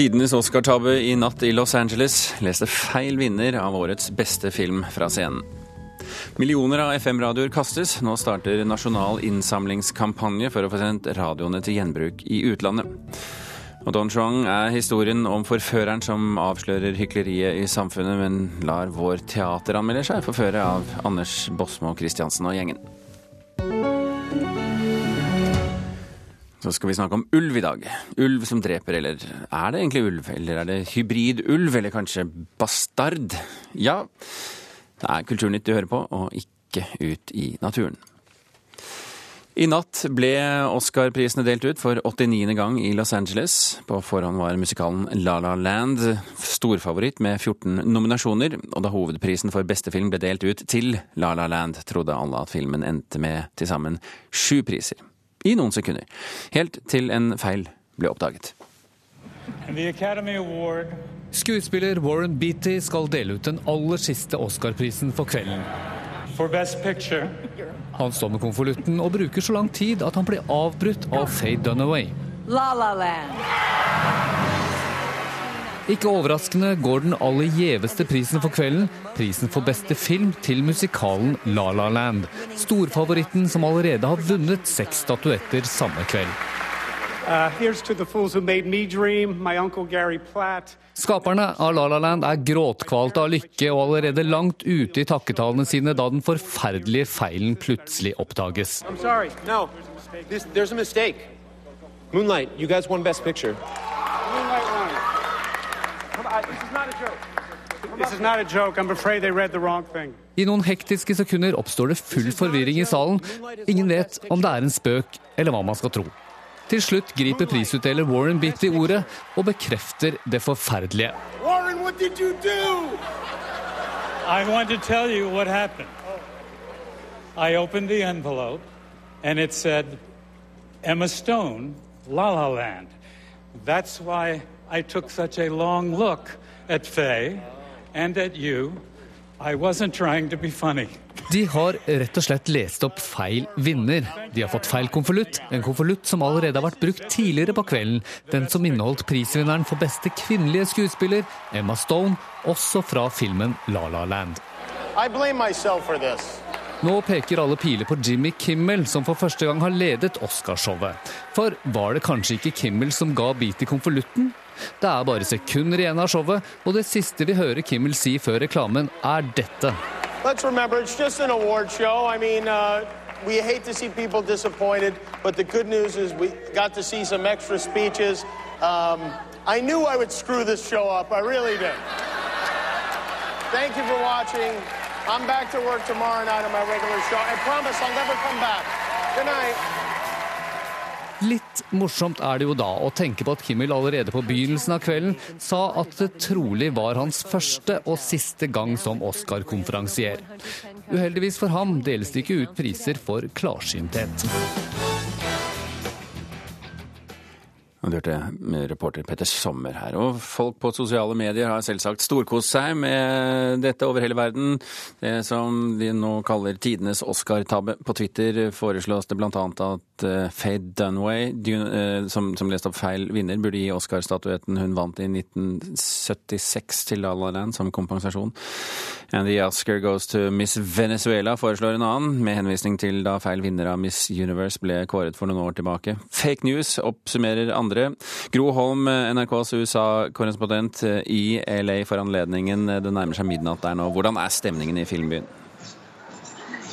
Tidenes Oscar-tabbe i natt i Los Angeles leste feil vinner av årets beste film fra scenen. Millioner av FM-radioer kastes. Nå starter nasjonal innsamlingskampanje for å få sendt radioene til gjenbruk i utlandet. Og Don Chong er historien om forføreren som avslører hykleriet i samfunnet, men lar vår teateranmelder seg forføre av Anders Bosmo Christiansen og gjengen. Så skal vi snakke om ulv i dag. Ulv som dreper, eller er det egentlig ulv? Eller er det hybridulv, eller kanskje bastard? Ja, det er Kulturnytt du hører på, og ikke ut i naturen. I natt ble Oscar-prisene delt ut for 89. gang i Los Angeles. På forhånd var musikalen La La Land storfavoritt med 14 nominasjoner, og da hovedprisen for beste film ble delt ut til La La Land, trodde alle at filmen endte med til sammen sju priser i noen sekunder. Helt til en feil ble oppdaget. Skuespiller Warren Beatty skal dele ut den aller siste Oscar-prisen for kvelden. Han står med konvolutten og bruker så lang tid at han blir avbrutt av Faye Dunaway. La La Land. Ikke overraskende går den aller gjeveste prisen for kvelden, prisen for beste film, til musikalen La La Land. Storfavoritten som allerede har vunnet seks statuetter samme kveld. Uh, Skaperne av La La Land er gråtkvalte av lykke og allerede langt ute i takketalene sine da den forferdelige feilen plutselig oppdages. No. Moonlight, you guys won Best Picture. I noen hektiske sekunder oppstår det full forvirring i salen. Ingen vet om det er en spøk eller hva man skal tro. Til slutt griper prisutdeler Warren Bitt i ordet og bekrefter det forferdelige. Warren, what did you do? I want to tell you what happened. I opened the envelope and it said Emma Stone, La La Land. That's why I took such a long look at Faye and at you. I wasn't trying to be funny. De har rett og slett lest opp feil vinner. De har fått feil konvolutt, en konvolutt som allerede har vært brukt tidligere på kvelden. Den som inneholdt prisvinneren for beste kvinnelige skuespiller, Emma Stone, også fra filmen La La Land. Nå peker alle piler på Jimmy Kimmel, som for første gang har ledet Oscarshowet. For var det kanskje ikke Kimmel som ga bit i konvolutten? Det er bare sekunder igjen av showet, og det siste vi hører Kimmel si før reklamen, er dette. Remember. I mean, uh, we hate to see people disappointed, but the good news is we got to see some extra speeches. Um, I knew I would screw this show up. I really did. Thank you for watching. I'm back to work tomorrow night on my regular show. I promise I'll never come back. Good night. Litt morsomt er det jo da å tenke på at Kimmel allerede på begynnelsen av kvelden sa at det trolig var hans første og siste gang som Oscar-konferansier. Uheldigvis for ham deles det ikke ut priser for klarsynthet. Du hørte reporter Petter Sommer her. Og folk på sosiale medier har selvsagt storkost seg med dette over hele verden. Det som de nå kaller tidenes Oscar-tabbe. På Twitter foreslås det bl.a. at uh, Faye Dunway, uh, som, som, leste opp feil vinner, burde gi Oscar-statuetten hun vant i 1976 til La La Land som kompensasjon. And the Oscar goes to Miss Venezuela, foreslår en annen, med henvisning til da feil vinner av Miss Universe ble kåret for noen år tilbake. Fake news oppsummerer andre andre. Gro Holm, NRKs USA-korrespondent i LA for anledningen. Det nærmer seg midnatt der nå. Hvordan er stemningen i filmbyen?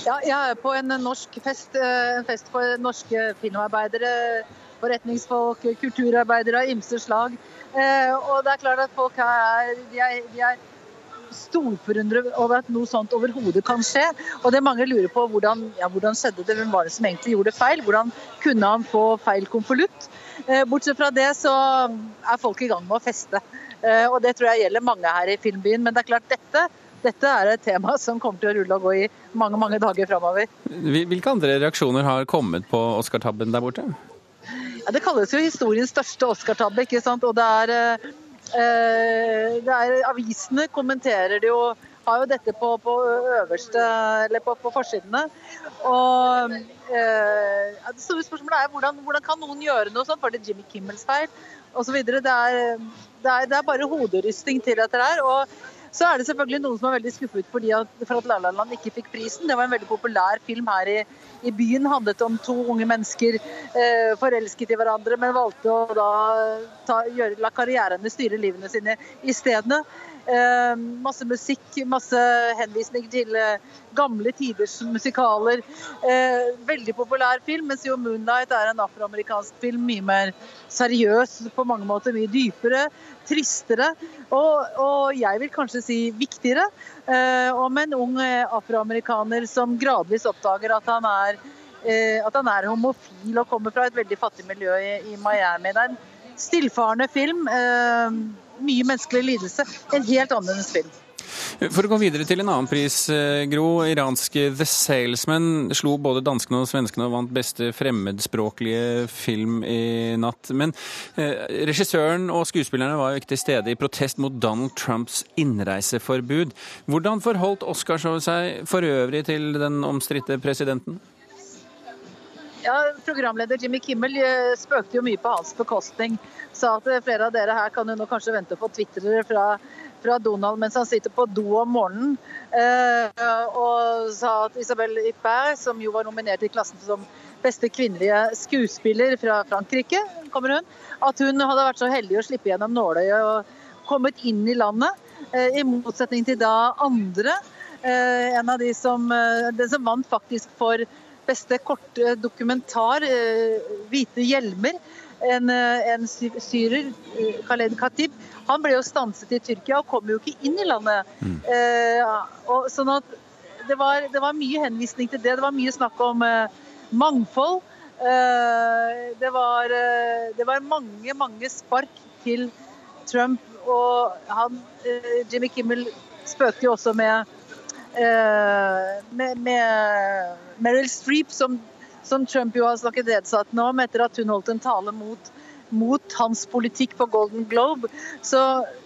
Ja, jeg er på en norsk fest, en fest for norske filmarbeidere, forretningsfolk, kulturarbeidere av ymse slag. Eh, og det er klart at folk her er, de er, de er storforundret over at noe sånt overhodet kan skje. Og det mange lurer på hvordan, ja, hvordan skjedde det, hvem var det som egentlig gjorde feil? Hvordan kunne han få feil konvolutt? Eh, bortsett fra det så er folk i gang med å feste. Eh, og det tror jeg gjelder mange her i filmbyen. Men det er klart, dette dette er et tema som kommer til å rulle og gå i mange mange dager framover. Hvilke andre reaksjoner har kommet på Oscar-tabben der borte? Ja, det kalles jo historiens største Oscar-tabbe. ikke sant? Og det er, eh, er Avisene kommenterer det jo har jo dette på, på øverste, eller på, på forsidene. Og eh, det store spørsmålet er hvordan, hvordan, kan noen gjøre noe sånt? Var det Jimmy Kimmels feil? Og så videre. Det er, det det er bare hoderysting til dette her. Og så er det selvfølgelig noen som er veldig skuffet for at La La Land ikke fikk prisen. Det var en veldig populær film her i, i byen. Handlet om to unge mennesker eh, forelsket i hverandre, men valgte å da ta, gjøre, la karrierene styre livene sine i Eh, masse musikk, masse henvisning til eh, gamle tiders musikaler. Eh, veldig populær film, mens jo 'Moonlight' er en afroamerikansk film. Mye mer seriøs på mange måter, mye dypere, tristere. Og, og jeg vil kanskje si viktigere. Eh, om en ung eh, afroamerikaner som gradvis oppdager at han er eh, at han er homofil og kommer fra et veldig fattig miljø i Miami. Det er en stillfarende film. Mye menneskelig lidelse. En helt annerledes film. For å gå videre til en annen pris, eh, Gro. Iranske The Salesman slo både danskene og svenskene og vant beste fremmedspråklige film i natt. Men eh, regissøren og skuespillerne var jo ikke til stede i protest mot Donald Trumps innreiseforbud. Hvordan forholdt Oscarshowet seg for øvrig til den omstridte presidenten? Ja, Programleder Jimmy Kimmel eh, spøkte jo mye på hans bekostning. Sa at flere av dere her kan jo nå kanskje vente på twitrere fra, fra, Donald mens han sitter på do om morgenen. Eh, og sa at Isabel Ippert, som jo var nominert i klassen som beste kvinnelige skuespiller fra Frankrike, kommer hun, at hun hadde vært så heldig å slippe gjennom nåløyet og kommet inn i landet. Eh, I motsetning til da andre. Eh, en av de som, eh, den som vant faktisk for beste korte dokumentar, eh, 'Hvite hjelmer'. En, eh, en syrer, eh, Khaled Khatib, han ble jo stanset i Tyrkia og kom jo ikke inn i landet. Mm. Eh, og, sånn at det var, det var, mye henvisning til det. Det var mye snakk om eh, mangfold. Eh, det, var, det, var, mange, mange spark til Trump. Og han, Jimmy Kimmel spøkte jo også med med, med Meryl Streep, som, som, Trump jo har snakket nedsattende om etter at hun holdt en tale mot, mot hans politikk på Golden Globe. Så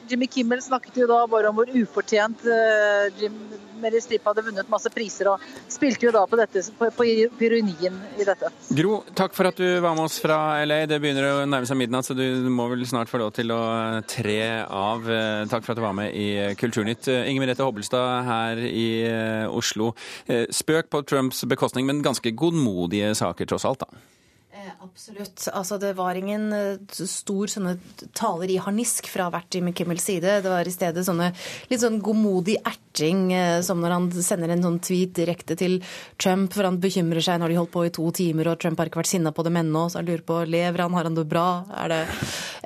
Jimmy Kimmel snakket jo da bare om hvor ufortjent uh, Jim Meryl Streep hadde vunnet masse priser, og spilte jo da på, dette, på, på ironien i dette. Gro, takk for at du var med oss fra LA. Det begynner å nærme seg midnatt, så du må vel snart få lov til å tre av. Eh, takk for at du var med i Kulturnytt. Inger Merete Hobbelstad her i eh, Oslo. Spøk på Trumps bekostning, men ganske godmodige saker tross alt, da? Eh, absolutt. Altså, det var ingen eh, stor sånne taler i harnisk fra hvert Jimmy Kimmels side. Det var i stedet sånne litt sånn godmodig erting, eh, som når han sender en sånn tweet direkte til Trump, for han bekymrer seg når de holdt på i to timer, og Trump har ikke vært sinna på dem ennå, så han lurer på lever han, har han det bra, er det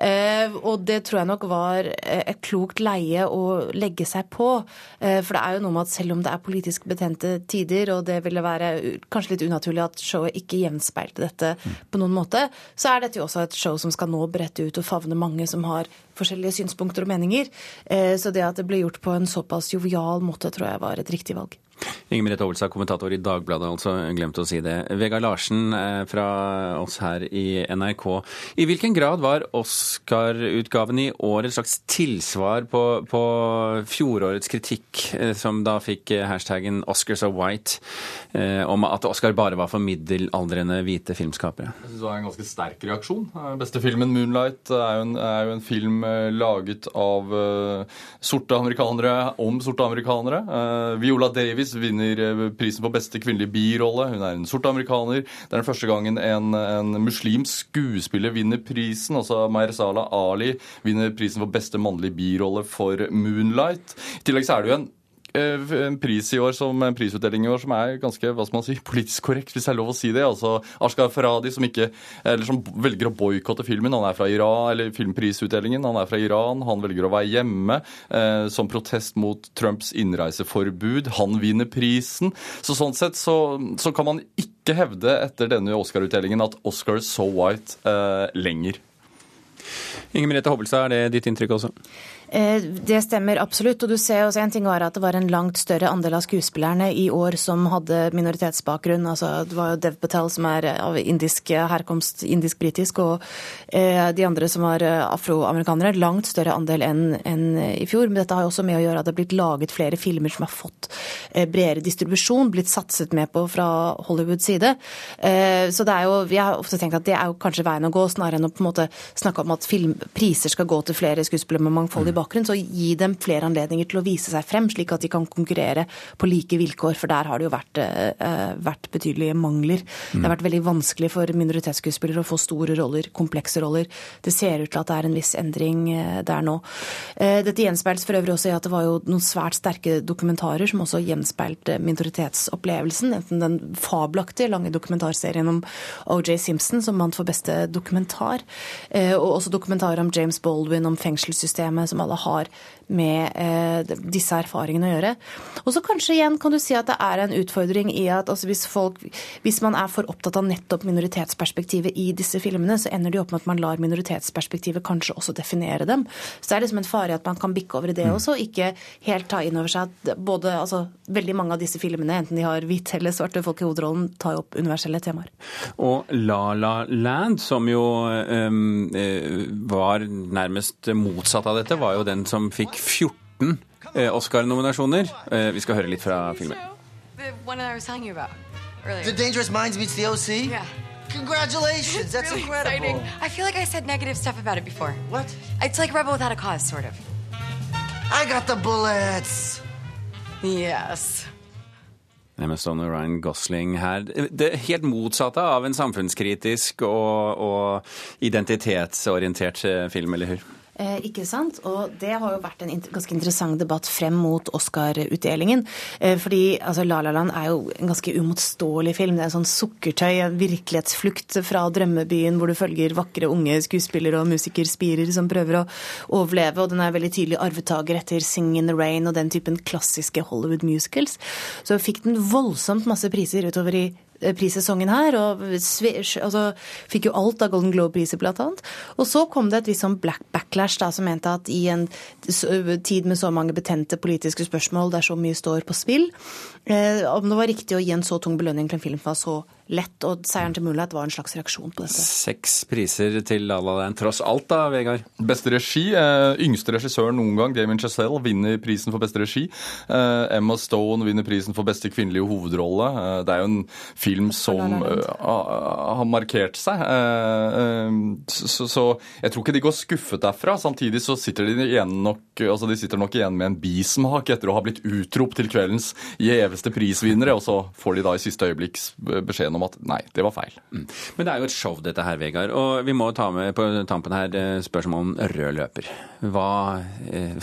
eh, Og det tror jeg nok var et klokt leie å legge seg på. Eh, for det er jo noe med at selv om det er politisk betente tider, og det ville være kanskje litt unaturlig at showet ikke gjenspeilte dette på noen måte, så er dette jo også et show som skal nå brette ut og favne mange som har forskjellige synspunkter og meninger. Eh, så det at det ble gjort på en såpass jovial måte, tror jeg var et riktig valg. Inger Merete Hovelstad, kommentator i Dagbladet, altså. Glemte å si det. Vegard Larsen eh, fra oss her i NRK. I hvilken grad var Oscar-utgaven i år et slags tilsvar på, på, fjorårets kritikk, eh, som da fikk eh, hashtaggen 'Oscars are white', om at Oscar bare var for middelaldrende hvite filmskapere? Jeg synes det var en ganske sterk reaksjon. Beste filmen 'Moonlight' er jo en, er jo en film laget av sorte amerikanere om sorte amerikanere. Viola Davis Davis vinner eh, prisen for beste kvinnelige birolle. Hun er en sort amerikaner. Det er den første gangen en, en muslimsk skuespiller vinner prisen. Altså Sala Ali vinner prisen for beste mannlige birolle for 'Moonlight'. I tillegg så er det jo en en pris i år som en prisutdeling i år som er ganske hva skal man si, politisk korrekt, hvis det er lov å si det. Altså Ashkar Faradi som, ikke, som velger å boikotte filmen. Han er fra Iran, eller filmprisutdelingen. Han er fra Iran. Han velger å være hjemme eh, som protest mot Trumps innreiseforbud. Han vinner prisen. Så sånn sett så, så kan man ikke hevde etter denne Oscar-utdelingen at Oscar is so white eh, lenger. Inger Merete Hobbelstad, er det ditt inntrykk også? Eh, det stemmer absolutt. og du ser også En ting var at det var en langt større andel av skuespillerne i år som hadde minoritetsbakgrunn. altså Det var jo Dev Patel som er av indisk herkomst, indisk-britisk, og eh, de andre som var afroamerikanere. Langt større andel enn en i fjor. Men dette har jo også med å gjøre at det har blitt laget flere filmer som har fått bredere distribusjon, blitt satset med på fra Hollywoods side. Så det er jo, vi har ofte tenkt at det er jo kanskje veien å gå, snarere enn å på en måte snakke om at filmpriser skal gå til flere skuespillere med mangfoldig bakgrunn så gi dem flere anledninger til å vise seg frem, slik at de kan konkurrere på like vilkår. For der har det jo vært, uh, vært betydelige mangler. Mm. Det har vært veldig vanskelig for minoritetsskuespillere å få store roller, komplekse roller. Det ser ut til at det er en viss endring uh, der nå. Dette gjenspeiles for øvrig også i at det var jo noen svært sterke dokumentarer som også gjenspeilte minoritetsopplevelsen. Enten den fabelaktige lange dokumentarserien om OJ Simpson, som vant for beste dokumentar, og også dokumentarer om James Baldwin, om fengselssystemet, som alle har med eh, disse erfaringene å gjøre. Og så kanskje igjen kan du si at det er en utfordring i at altså hvis, folk, hvis man er for opptatt av nettopp minoritetsperspektivet i disse filmene, så ender de opp med at man lar minoritetsperspektivet kanskje også definere dem. Så det er liksom en fare at man kan bikke over i det også, og ikke helt ta inn over seg at både, altså, veldig mange av disse filmene, enten de har hvite eller svarte folk i hovedrollen, tar opp universelle temaer. Og La La Land, som jo um, var nærmest motsatt av dette, var jo den som fikk 14 eh, Oscar-nominasjoner. Eh, vi skal høre litt fra filmen. The Dangerous Minds meets the OC? Yeah. Congratulations! That's really incredible. Exciting. I feel like I said negative stuff about it before. What? It's like Rebel Without a Cause, sort of. I got the bullets! Yes. Emma Stone og Ryan Gosling her. Det helt motsatte av en samfunnskritisk og, og identitetsorientert eh, film, eller hur? Eh, ikke sant? Og det har jo vært en ganske interessant debatt frem mot Oscar-utdelingen. Eh, fordi altså, La La Land er jo en ganske umotståelig film. Det er en sånn sukkertøy, en virkelighetsflukt fra drømmebyen hvor du følger vakre unge skuespillere og musikerspirer som prøver å overleve. Og den er veldig tydelig arvetaker etter Sing in the Rain og den typen klassiske Hollywood musicals. Så fikk den voldsomt masse priser utover i prissesongen her, og altså, fikk jo alt av Golden Globe-priser, blant annet. Og så kom det et visst sånn backlash da, som mente at i en tid med så mange betente politiske spørsmål der så mye står på spill, eh, om det var riktig å gi en så tung belønning til en film som var så lett, og seieren til Moonlight var en slags reaksjon på dette. Seks priser til La La Land, tross alt da, Vegard? Beste regi. Eh, yngste regissør noen gang, Damien Chazelle, vinner prisen for beste regi. Eh, Emma Stone vinner prisen for beste kvinnelige hovedrolle. Eh, det er jo en film som uh, har markert seg. Uh, så, så, jeg tror ikke de går skuffet derfra. Samtidig så sitter de igjen nok, altså de sitter nok igjen med en bismak etter å ha blitt utropt til kveldens gjeveste prisvinnere, og så får de da i siste øyeblikk beskjeden om at nei, det var feil. Mm. Men det er jo et show dette her, Vegard. Og vi må ta med på tampen her eh, spørsmål om rød løper. Hva, eh?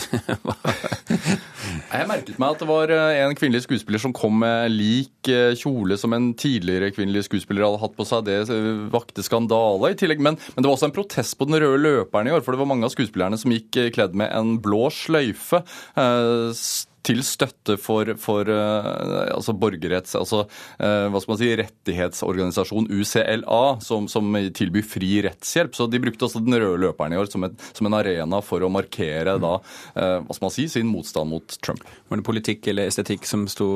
Jeg merket meg at det var eh, en kvinnelig skuespiller som kom med lik kjole som en tidligere kvinnelig skuespiller hadde hatt på seg. Det vakte skandale i tillegg. Men, men, det var også en protest på den røde løperen i år, for det var mange av skuespillerne som gikk kledd med en blå sløyfe. Eh, til støtte for, for uh, altså borgerretts... Altså uh, hva skal man si, rettighetsorganisasjon UCLA, som, som, tilbyr fri rettshjelp. Så de brukte også den røde løperen i år som, et, som en arena for å markere da, uh, hva skal man si, sin motstand mot Trump. Var det politikk eller estetikk som sto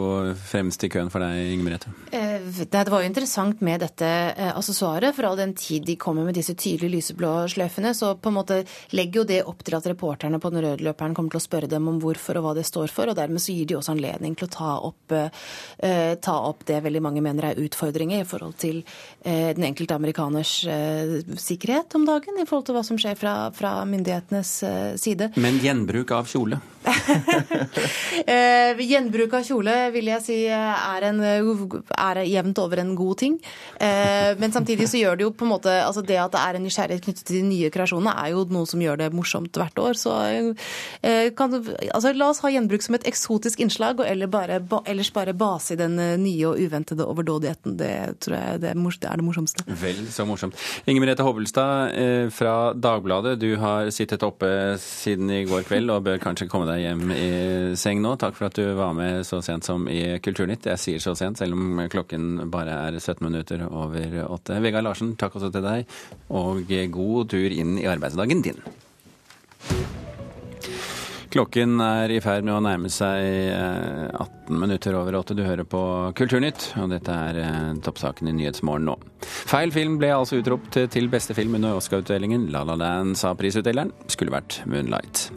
fremst i køen for deg, Inger Merete? Det var jo interessant med dette accessoaret. For all den tid de kommer med disse tydelige lyseblå sløyfene, så på en måte legger jo det opp til at reporterne på den røde løperen kommer til å spørre dem om hvorfor og hva det står for. og dermed så gir de også anledning til å ta opp, eh, ta opp det veldig mange mener er utfordringer i forhold til eh, den enkelte amerikaners eh, sikkerhet om dagen, i forhold til hva som skjer fra, fra myndighetenes eh, side. Men gjenbruk av kjole? Eh, gjenbruk av kjole vil jeg si er, en, er jevnt over en god ting. Eh, men samtidig så gjør det jo på en måte altså Det at det er en nysgjerrighet knyttet til de nye kreasjonene, er jo noe som gjør det morsomt hvert år. Så kan, altså, la oss ha gjenbruk som et eksotisk innslag, og eller bare, ellers bare base i den nye og uventede overdådigheten. Det tror jeg det er, det er det morsomste. Vel så morsomt. Inger Merete Hobbelstad fra Dagbladet, du har sittet oppe siden i går kveld og bør kanskje komme deg hjem i seng nå. Takk for at du var med så sent som i Kulturnytt. Jeg sier så sent, selv om klokken bare er 17 minutter over åtte. Vegard Larsen, takk også til deg, og god tur inn i arbeidsdagen din. Klokken er i ferd med å nærme seg 18 eh, minutter over åtte. Du hører på Kulturnytt, og dette er eh, toppsaken i Nyhetsmorgen nå. Feil film ble altså utropt til beste film under Oscar-utdelingen. La La Land, sa prisutdeleren. Skulle vært Moonlight.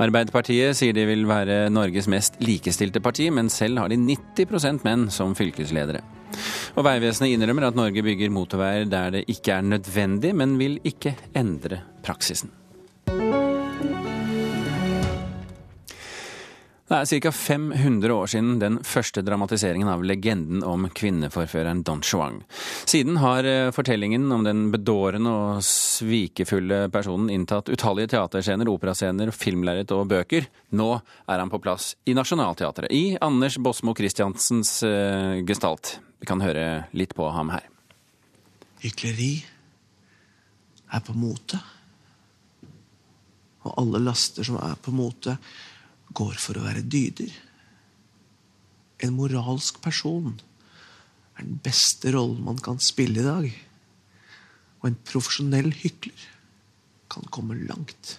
Arbeiderpartiet sier de vil være Norges mest likestilte parti, men selv har de 90% menn som fylkesledere. Og Vegvesenet innrømmer at Norge bygger motorveier der det ikke er nødvendig, men vil ikke endre praksisen. Det er ca. 500 år siden den første dramatiseringen av legenden om kvinneforføreren Don Juan. Siden har eh, fortellingen om den bedårende og svikefulle personen inntatt utallige teaterscener, operascener, filmlerret og bøker. Nå er han på plass i Nationaltheatret, i Anders Bosmo Christiansens uh, gestalt. Vi kan høre litt på ham her. Hykleri er på mote. Og alle laster som er på mote, går for å være dyder. En moralsk person er den beste rollen man kan spille i dag. Og en profesjonell hykler kan komme langt.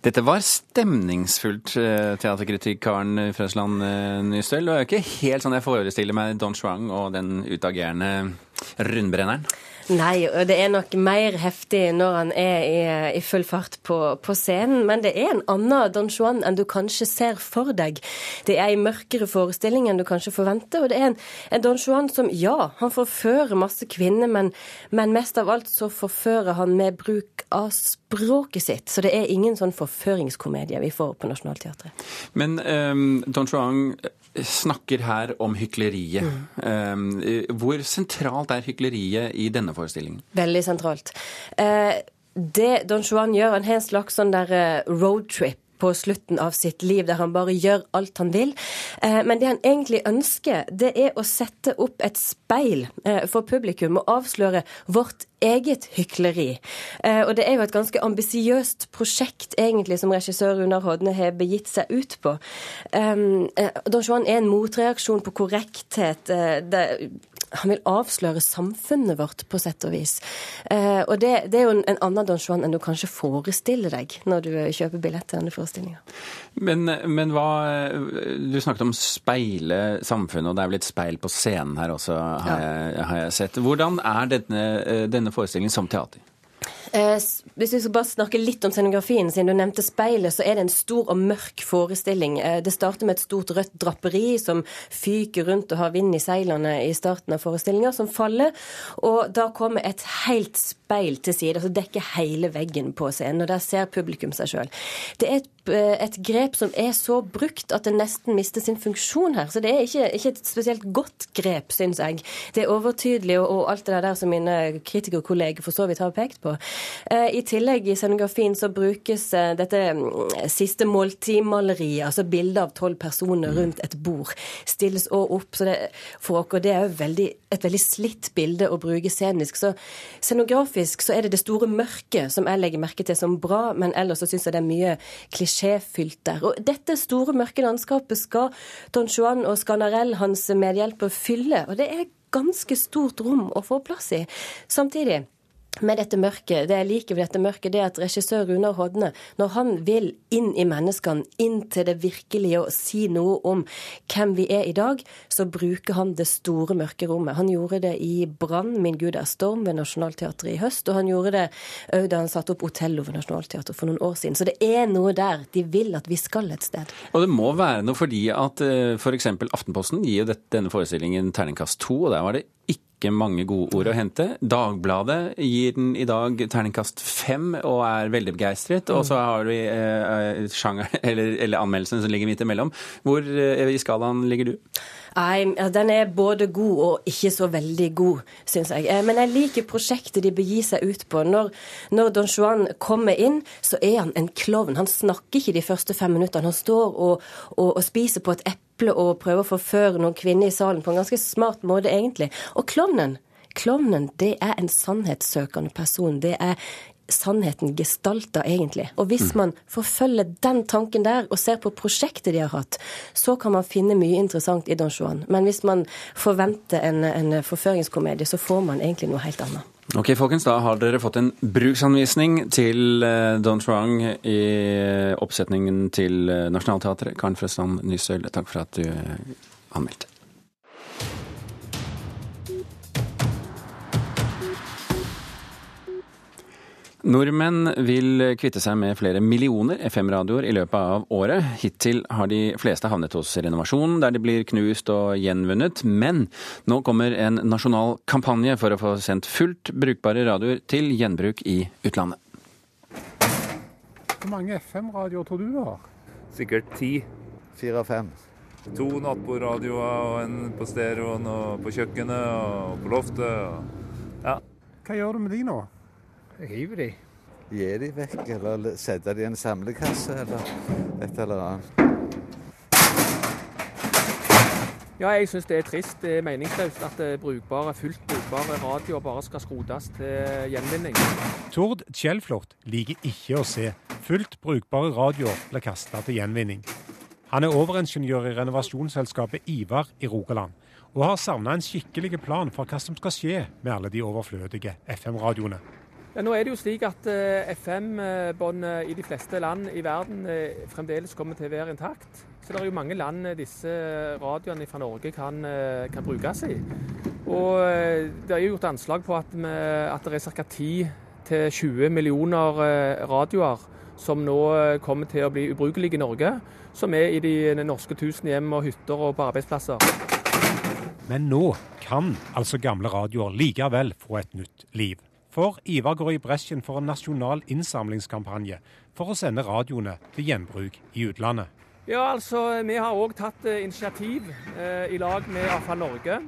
Dette var stemningsfullt, eh, teaterkritikk Karen Frøsland Nystøl. Og Det er ikke helt sånn jeg forestiller meg Don Chuang og den utagerende rundbrenneren. Nei, og det er nok mer heftig når han er i, i full fart på, på, scenen. Men det er en annen Don Juan enn du kanskje ser for deg. Det er en mørkere forestilling enn du kanskje forventer. Og det er en, en Don Juan som, ja, han forfører masse kvinner, men, men, mest av alt så forfører han med bruk av språket sitt. Så det er ingen sånn forføringskomedie vi får på Nationaltheatret. Men um, Don Juan snakker her om hykleriet. Mm. Hvor sentralt er hykleriet i denne forestillingen? Veldig sentralt. Eh, det Don Juan gjør, han har en slags sånn der eh, roadtrip på slutten av sitt liv, der han bare gjør alt han vil. Eh, men det han egentlig ønsker, det er å sette opp et speil for publikum og avsløre vårt eget hykleri. Eh, og det er jo et ganske ambisiøst prosjekt egentlig som regissør Runar Hodne har begitt seg ut på. Don Juan er en motreaksjon på korrekthet. Eh, han vil avsløre samfunnet vårt, på sett og vis. Eh, og det, det, er jo en, en, annen Don Juan enn du kanskje forestiller deg når du kjøper billett til denne forestillinga. Men, men, hva Du snakket om speile samfunnet, og det er vel et speil på scenen her også, har, ja. jeg, har jeg, sett. Hvordan er denne, denne denne forestillingen som teater? Eh, hvis vi skal bare snakke litt om scenografien, siden du nevnte speilet, så er det en stor og mørk forestilling. Eh, det starter med et stort rødt draperi som fyker rundt og har vind i seilene i starten av forestillinga, som faller. Og da kommer et helt speil til side, altså dekker hele veggen på scenen. Og der ser publikum seg sjøl. Det er et, et, grep som er så brukt at det nesten mister sin funksjon her. Så det er ikke, ikke et spesielt godt grep, syns jeg. Det er overtydelig og, og alt det der som mine kritikerkolleger for så vidt har pekt på. Eh, I tillegg i scenografien så brukes eh, dette mm, siste måltidmaleriet, altså bildet av tolv personer rundt et bord, stilles òg opp. Så det, for oss, det er jo veldig, et veldig slitt bilde å bruke scenisk. Så scenografisk så er det det store mørket som jeg legger merke til som bra, men ellers så syns jeg det er mye klisjéfylt der. Og dette store, mørke landskapet skal Don Juan og Scanarell, hans medhjelper, fylle. Og det er ganske stort rom å få plass i. Samtidig med dette mørket, det jeg liker ved dette mørket, det er at regissør Runar Hodne, når han vil inn i menneskene, inn til det virkelige og si noe om hvem vi er i dag, så bruker han det store mørke rommet. Han gjorde det i Brann, min gud er storm, ved Nationaltheatret i høst, og han gjorde det òg da han satte opp Otello ved Nationaltheatret for noen år siden. Så det er noe der. De vil at vi skal et sted. Og det må være noe fordi at f.eks. For Aftenposten gir jo denne forestillingen terningkast to, og der var det ikke ikke mange gode ord å hente. Dagbladet gir den i dag terningkast fem og er veldig begeistret. Og så har vi eh, sjanger, eller, eller anmeldelsen som ligger midt imellom. Hvor eh, i skalaen ligger du? Nei, Den er både god og ikke så veldig god, syns jeg. Eh, men jeg liker prosjektet de begir seg ut på. Når, når, Don Juan kommer inn, så er han en klovn. Han snakker ikke de første fem minuttene. Han står og, og, og spiser på et eple og prøver å forføre noen kvinner i salen på en ganske smart måte, egentlig. Og klovnen, klovnen, det er en sannhetssøkende person. Det er sannheten gestalta egentlig? Og hvis mm. man forfølger den tanken der, og ser på prosjektet de har hatt, så kan man finne mye interessant i Don Juan. Men hvis man forventer en, en forføringskomedie, så får man egentlig noe helt annet. Ok, folkens, Da har dere fått en bruksanvisning til eh, Don Juan i oppsetningen til eh, Nationaltheatret. Karen Frøsland Nysøl, takk for at du anmeldte. Nordmenn vil kvitte seg med flere millioner FM-radioer i løpet av året. Hittil har de fleste havnet hos renovasjon, der de blir knust og gjenvunnet. Men nå kommer en nasjonal kampanje for å få sendt fullt brukbare radioer til gjenbruk i utlandet. Hvor mange FM-radioer tror du har? Sikkert ti. Fire-fem. To nattbordradioer og en på stereoen og på kjøkkenet og på loftet. Ja. Hva gjør du med de nå? River de. Gi de vekk, eller sette de i en samlekasse, eller et eller annet. Ja, jeg syns det er trist. Det er meningsløst at eh, brukbare, fullt brukbare radioer bare skal skrotes til gjenvinning. Tord Kjellflot liker ikke å se fullt brukbare radioer bli kasta til gjenvinning. Han er overingeniør i renovasjonsselskapet Ivar i Rogaland, og har savna en skikkelig plan for hva som skal skje med alle de overflødige FM-radioene. Ja, nå er det jo slik at eh, FM-båndet i de fleste land i verden eh, fremdeles kommer til å være intakt. Så det er jo mange land eh, disse radioene fra Norge kan, kan brukes i. Og det er jo gjort anslag på at, vi, at det er ca. 10-20 millioner radioer som nå kommer til å bli ubrukelige i Norge. Som er i de norske tusen hjem og hytter og på arbeidsplasser. Men nå kan altså gamle radioer likevel få et nytt liv. For Ivar går i bresjen for en nasjonal innsamlingskampanje for å sende radioene til gjenbruk i utlandet. Ja, altså, Vi har òg tatt eh, initiativ eh, i lag med Avfall Norge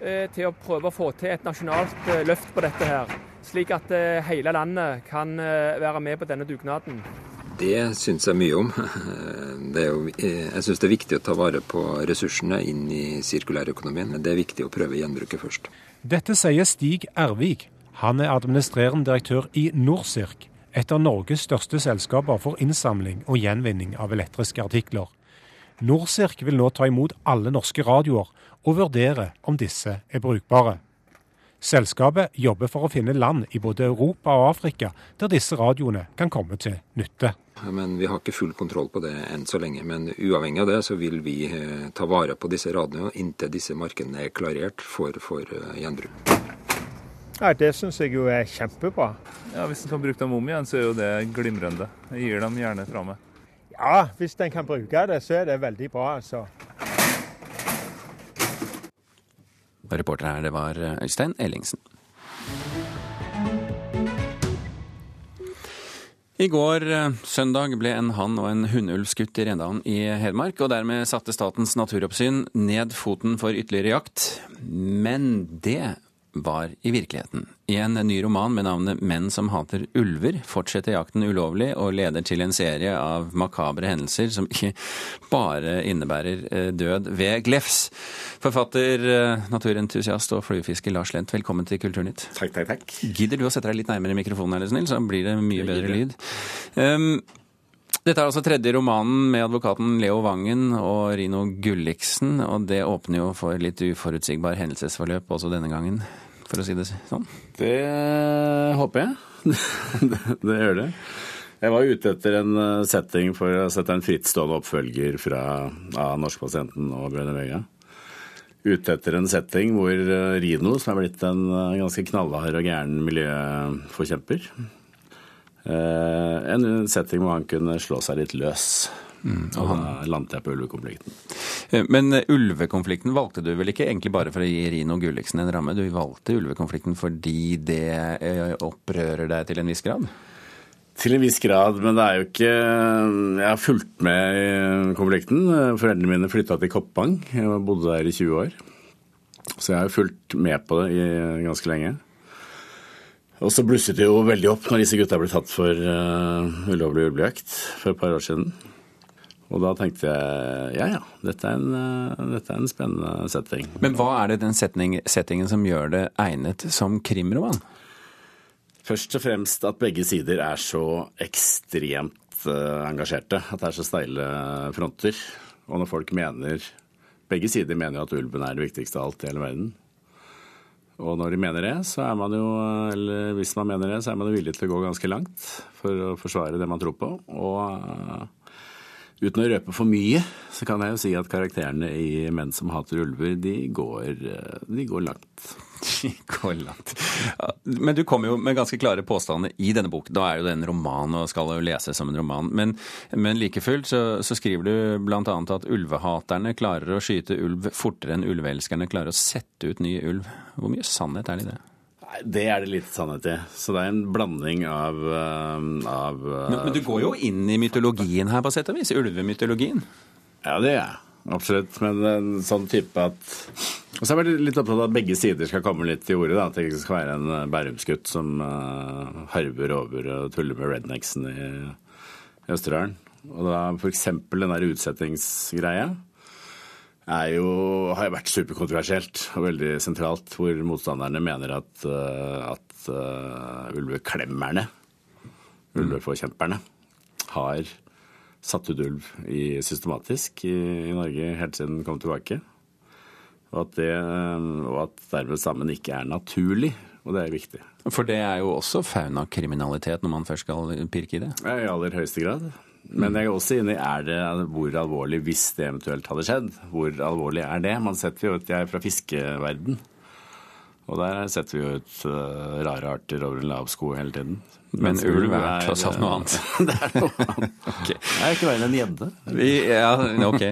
eh, til å prøve å få til et nasjonalt eh, løft på dette her. Slik at eh, hele landet kan eh, være med på denne dugnaden. Det syns jeg mye om. Jo, jeg syns det er viktig å ta vare på ressursene inn i sirkulærøkonomien. Men det er viktig å prøve gjenbruket først. Dette sier Stig Ervik, han er administrerende direktør i Norsirk, et av Norges største selskaper for innsamling og gjenvinning av elektriske artikler. Norsirk vil nå ta imot alle norske radioer og vurdere om disse er brukbare. Selskapet jobber for å finne land i både Europa og Afrika der disse radioene kan komme til nytte. Men Vi har ikke full kontroll på det enn så lenge. Men uavhengig av det så vil vi eh, ta vare på disse radioene inntil disse markedene er klarert for, for eh, gjenbruk. Ja, Det syns jeg jo er kjempebra. Ja, Hvis en kan bruke dem om igjen, så er jo det glimrende. Jeg gir dem gjerne fra meg. Ja, hvis en kan bruke det, så er det veldig bra, altså. Reporter her, det var eh, Øystein Ellingsen. I går eh, søndag ble en hann og en hunnulv skutt i Rendalen i Hedmark, og dermed satte Statens naturoppsyn ned foten for ytterligere jakt. Men det var i virkeligheten. I en ny roman med navnet 'Menn som hater ulver' fortsetter jakten ulovlig og leder til en serie av makabre hendelser som ikke bare innebærer eh, død ved glefs. Forfatter, eh, naturentusiast og fluefisker Lars Lent, velkommen til Kulturnytt. Takk, takk, takk. Gidder du å sette deg litt nærmere mikrofonen, her, snill, så blir det mye bedre lyd. Um, dette er altså tredje romanen med advokaten Leo Vangen og Rino Gulliksen, og det åpner jo for litt uforutsigbar hendelsesforløp også denne gangen for å si det sånn? Det håper jeg. det, det gjør det. Jeg var ute etter en eh, setting for å sette en frittstående oppfølger fra av Norskpasienten og Bjørne Vega. Ute etter en setting hvor eh, Rino, som er blitt en eh, ganske knallhard og gæren miljøforkjemper En setting hvor han kunne slå seg litt løs. Mm, og. Da landet jeg på ulvekonflikten. Eh, men eh, ulvekonflikten valgte du vel ikke egentlig bare for å gi Rino Gulliksen en ramme? Du valgte ulvekonflikten fordi det eh, opprører deg til en viss grad? Til en viss grad, men det er jo ikke Jeg har fulgt med i konflikten. Foreldrene mine flytta til Koppang. Jeg bodde der i 20 år. Så jeg har jo fulgt med på det i ganske lenge. Og så blusset det jo veldig opp når disse gutta ble tatt for ulovlig ulvejakt for et par år siden. Og da tenkte jeg ja ja, dette er en, eh, dette er en spennende setting. Men hva er det den setning, settingen som gjør det egnet som krimroman? Først og fremst at begge sider er så ekstremt uh, engasjerte. At det er så steile fronter. Og når folk mener Begge sider mener jo at ulven er det viktigste av alt i hele verden. Og når de mener det, så er man jo Eller hvis man mener det, så er man jo villig til å gå ganske langt for å forsvare det man tror på. Og uten å røpe for mye, så kan jeg jo si at karakterene i Menn som hater ulver, de går, uh, de går langt. De går langt. Men du kommer jo med ganske klare påstander i denne boken. Da er jo det en roman og skal jo leses som en roman. Men, men like fullt så, så, skriver du bl.a. at ulvehaterne klarer å skyte ulv fortere enn ulveelskerne klarer å sette ut ny ulv. Hvor mye sannhet er det i det? Nei, Det er det lite sannhet i. Så det er en blanding av, av men, men, du går jo inn i mytologien her, på sett og vis. Ulvemytologien. Ja, det er jeg. Absolutt. Men en sånn type at Og så er jeg litt opptatt av at begge sider skal komme litt til orde. At det ikke skal være en eh, bærumsgutt som uh, harver over og tuller med rednecksen i, i Østerdalen. Og da f.eks. den der utsettingsgreia jo, har jo vært superkontroversielt og veldig sentralt, hvor motstanderne mener at, uh, at uh, ulveklemmerne, ulveforkjemperne, har satt ut ulv i, systematisk i, i, Norge helt siden den kom tilbake. Og at, det, og at dermed sammen ikke er naturlig. Og det er viktig. For det er jo også faunakriminalitet når man først skal pirke i det? Ja, I aller høyeste grad. Men jeg er også inne i er det, hvor alvorlig, hvis det eventuelt hadde skjedd, hvor alvorlig er det? Man setter jo ut, Jeg er fra fiskeverden. Og der setter vi jo ut uh, rare arter over en lav sko hele tiden. Men ulv er tross alt noe annet. det er noe annet. okay. Det er ikke verre enn gjedde. Ja, ok.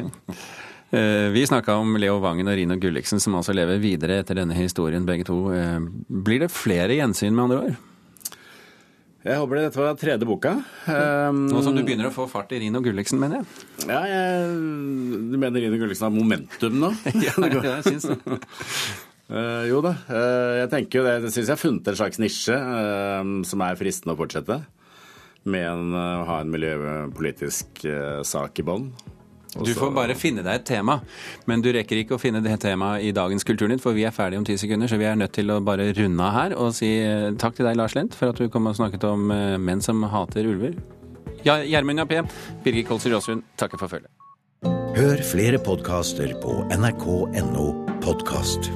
Uh, vi snakka om Leo Vangen og Rino Gulliksen, som altså lever videre etter denne historien, begge to. Uh, blir det flere gjensyn, med andre ord? Jeg håper. Dette var tredje boka. Um, Nå som du begynner å få fart i Rino Gulliksen, mener jeg? Ja, jeg, du mener Rino Gulliksen har momentum nå? ja, jeg syns det. Uh, jo da. Uh, jeg tenker jo det. Jeg syns jeg har funnet en slags nisje uh, som er fristende å fortsette. Med en, å ha en miljøpolitisk sak i bånn. Du får bare finne deg et tema, men du rekker ikke å finne det temaet i dagens Kulturnytt, for vi er ferdige om ti sekunder, så vi er nødt til å bare runde av her og si takk til deg, Lars Lent, for at du kom og snakket om menn som hater ulver. Ja, Gjermund Jappé, Birgit Kolsrud Jåsund, takker for følget. Hør flere podkaster på nrk.no podkast.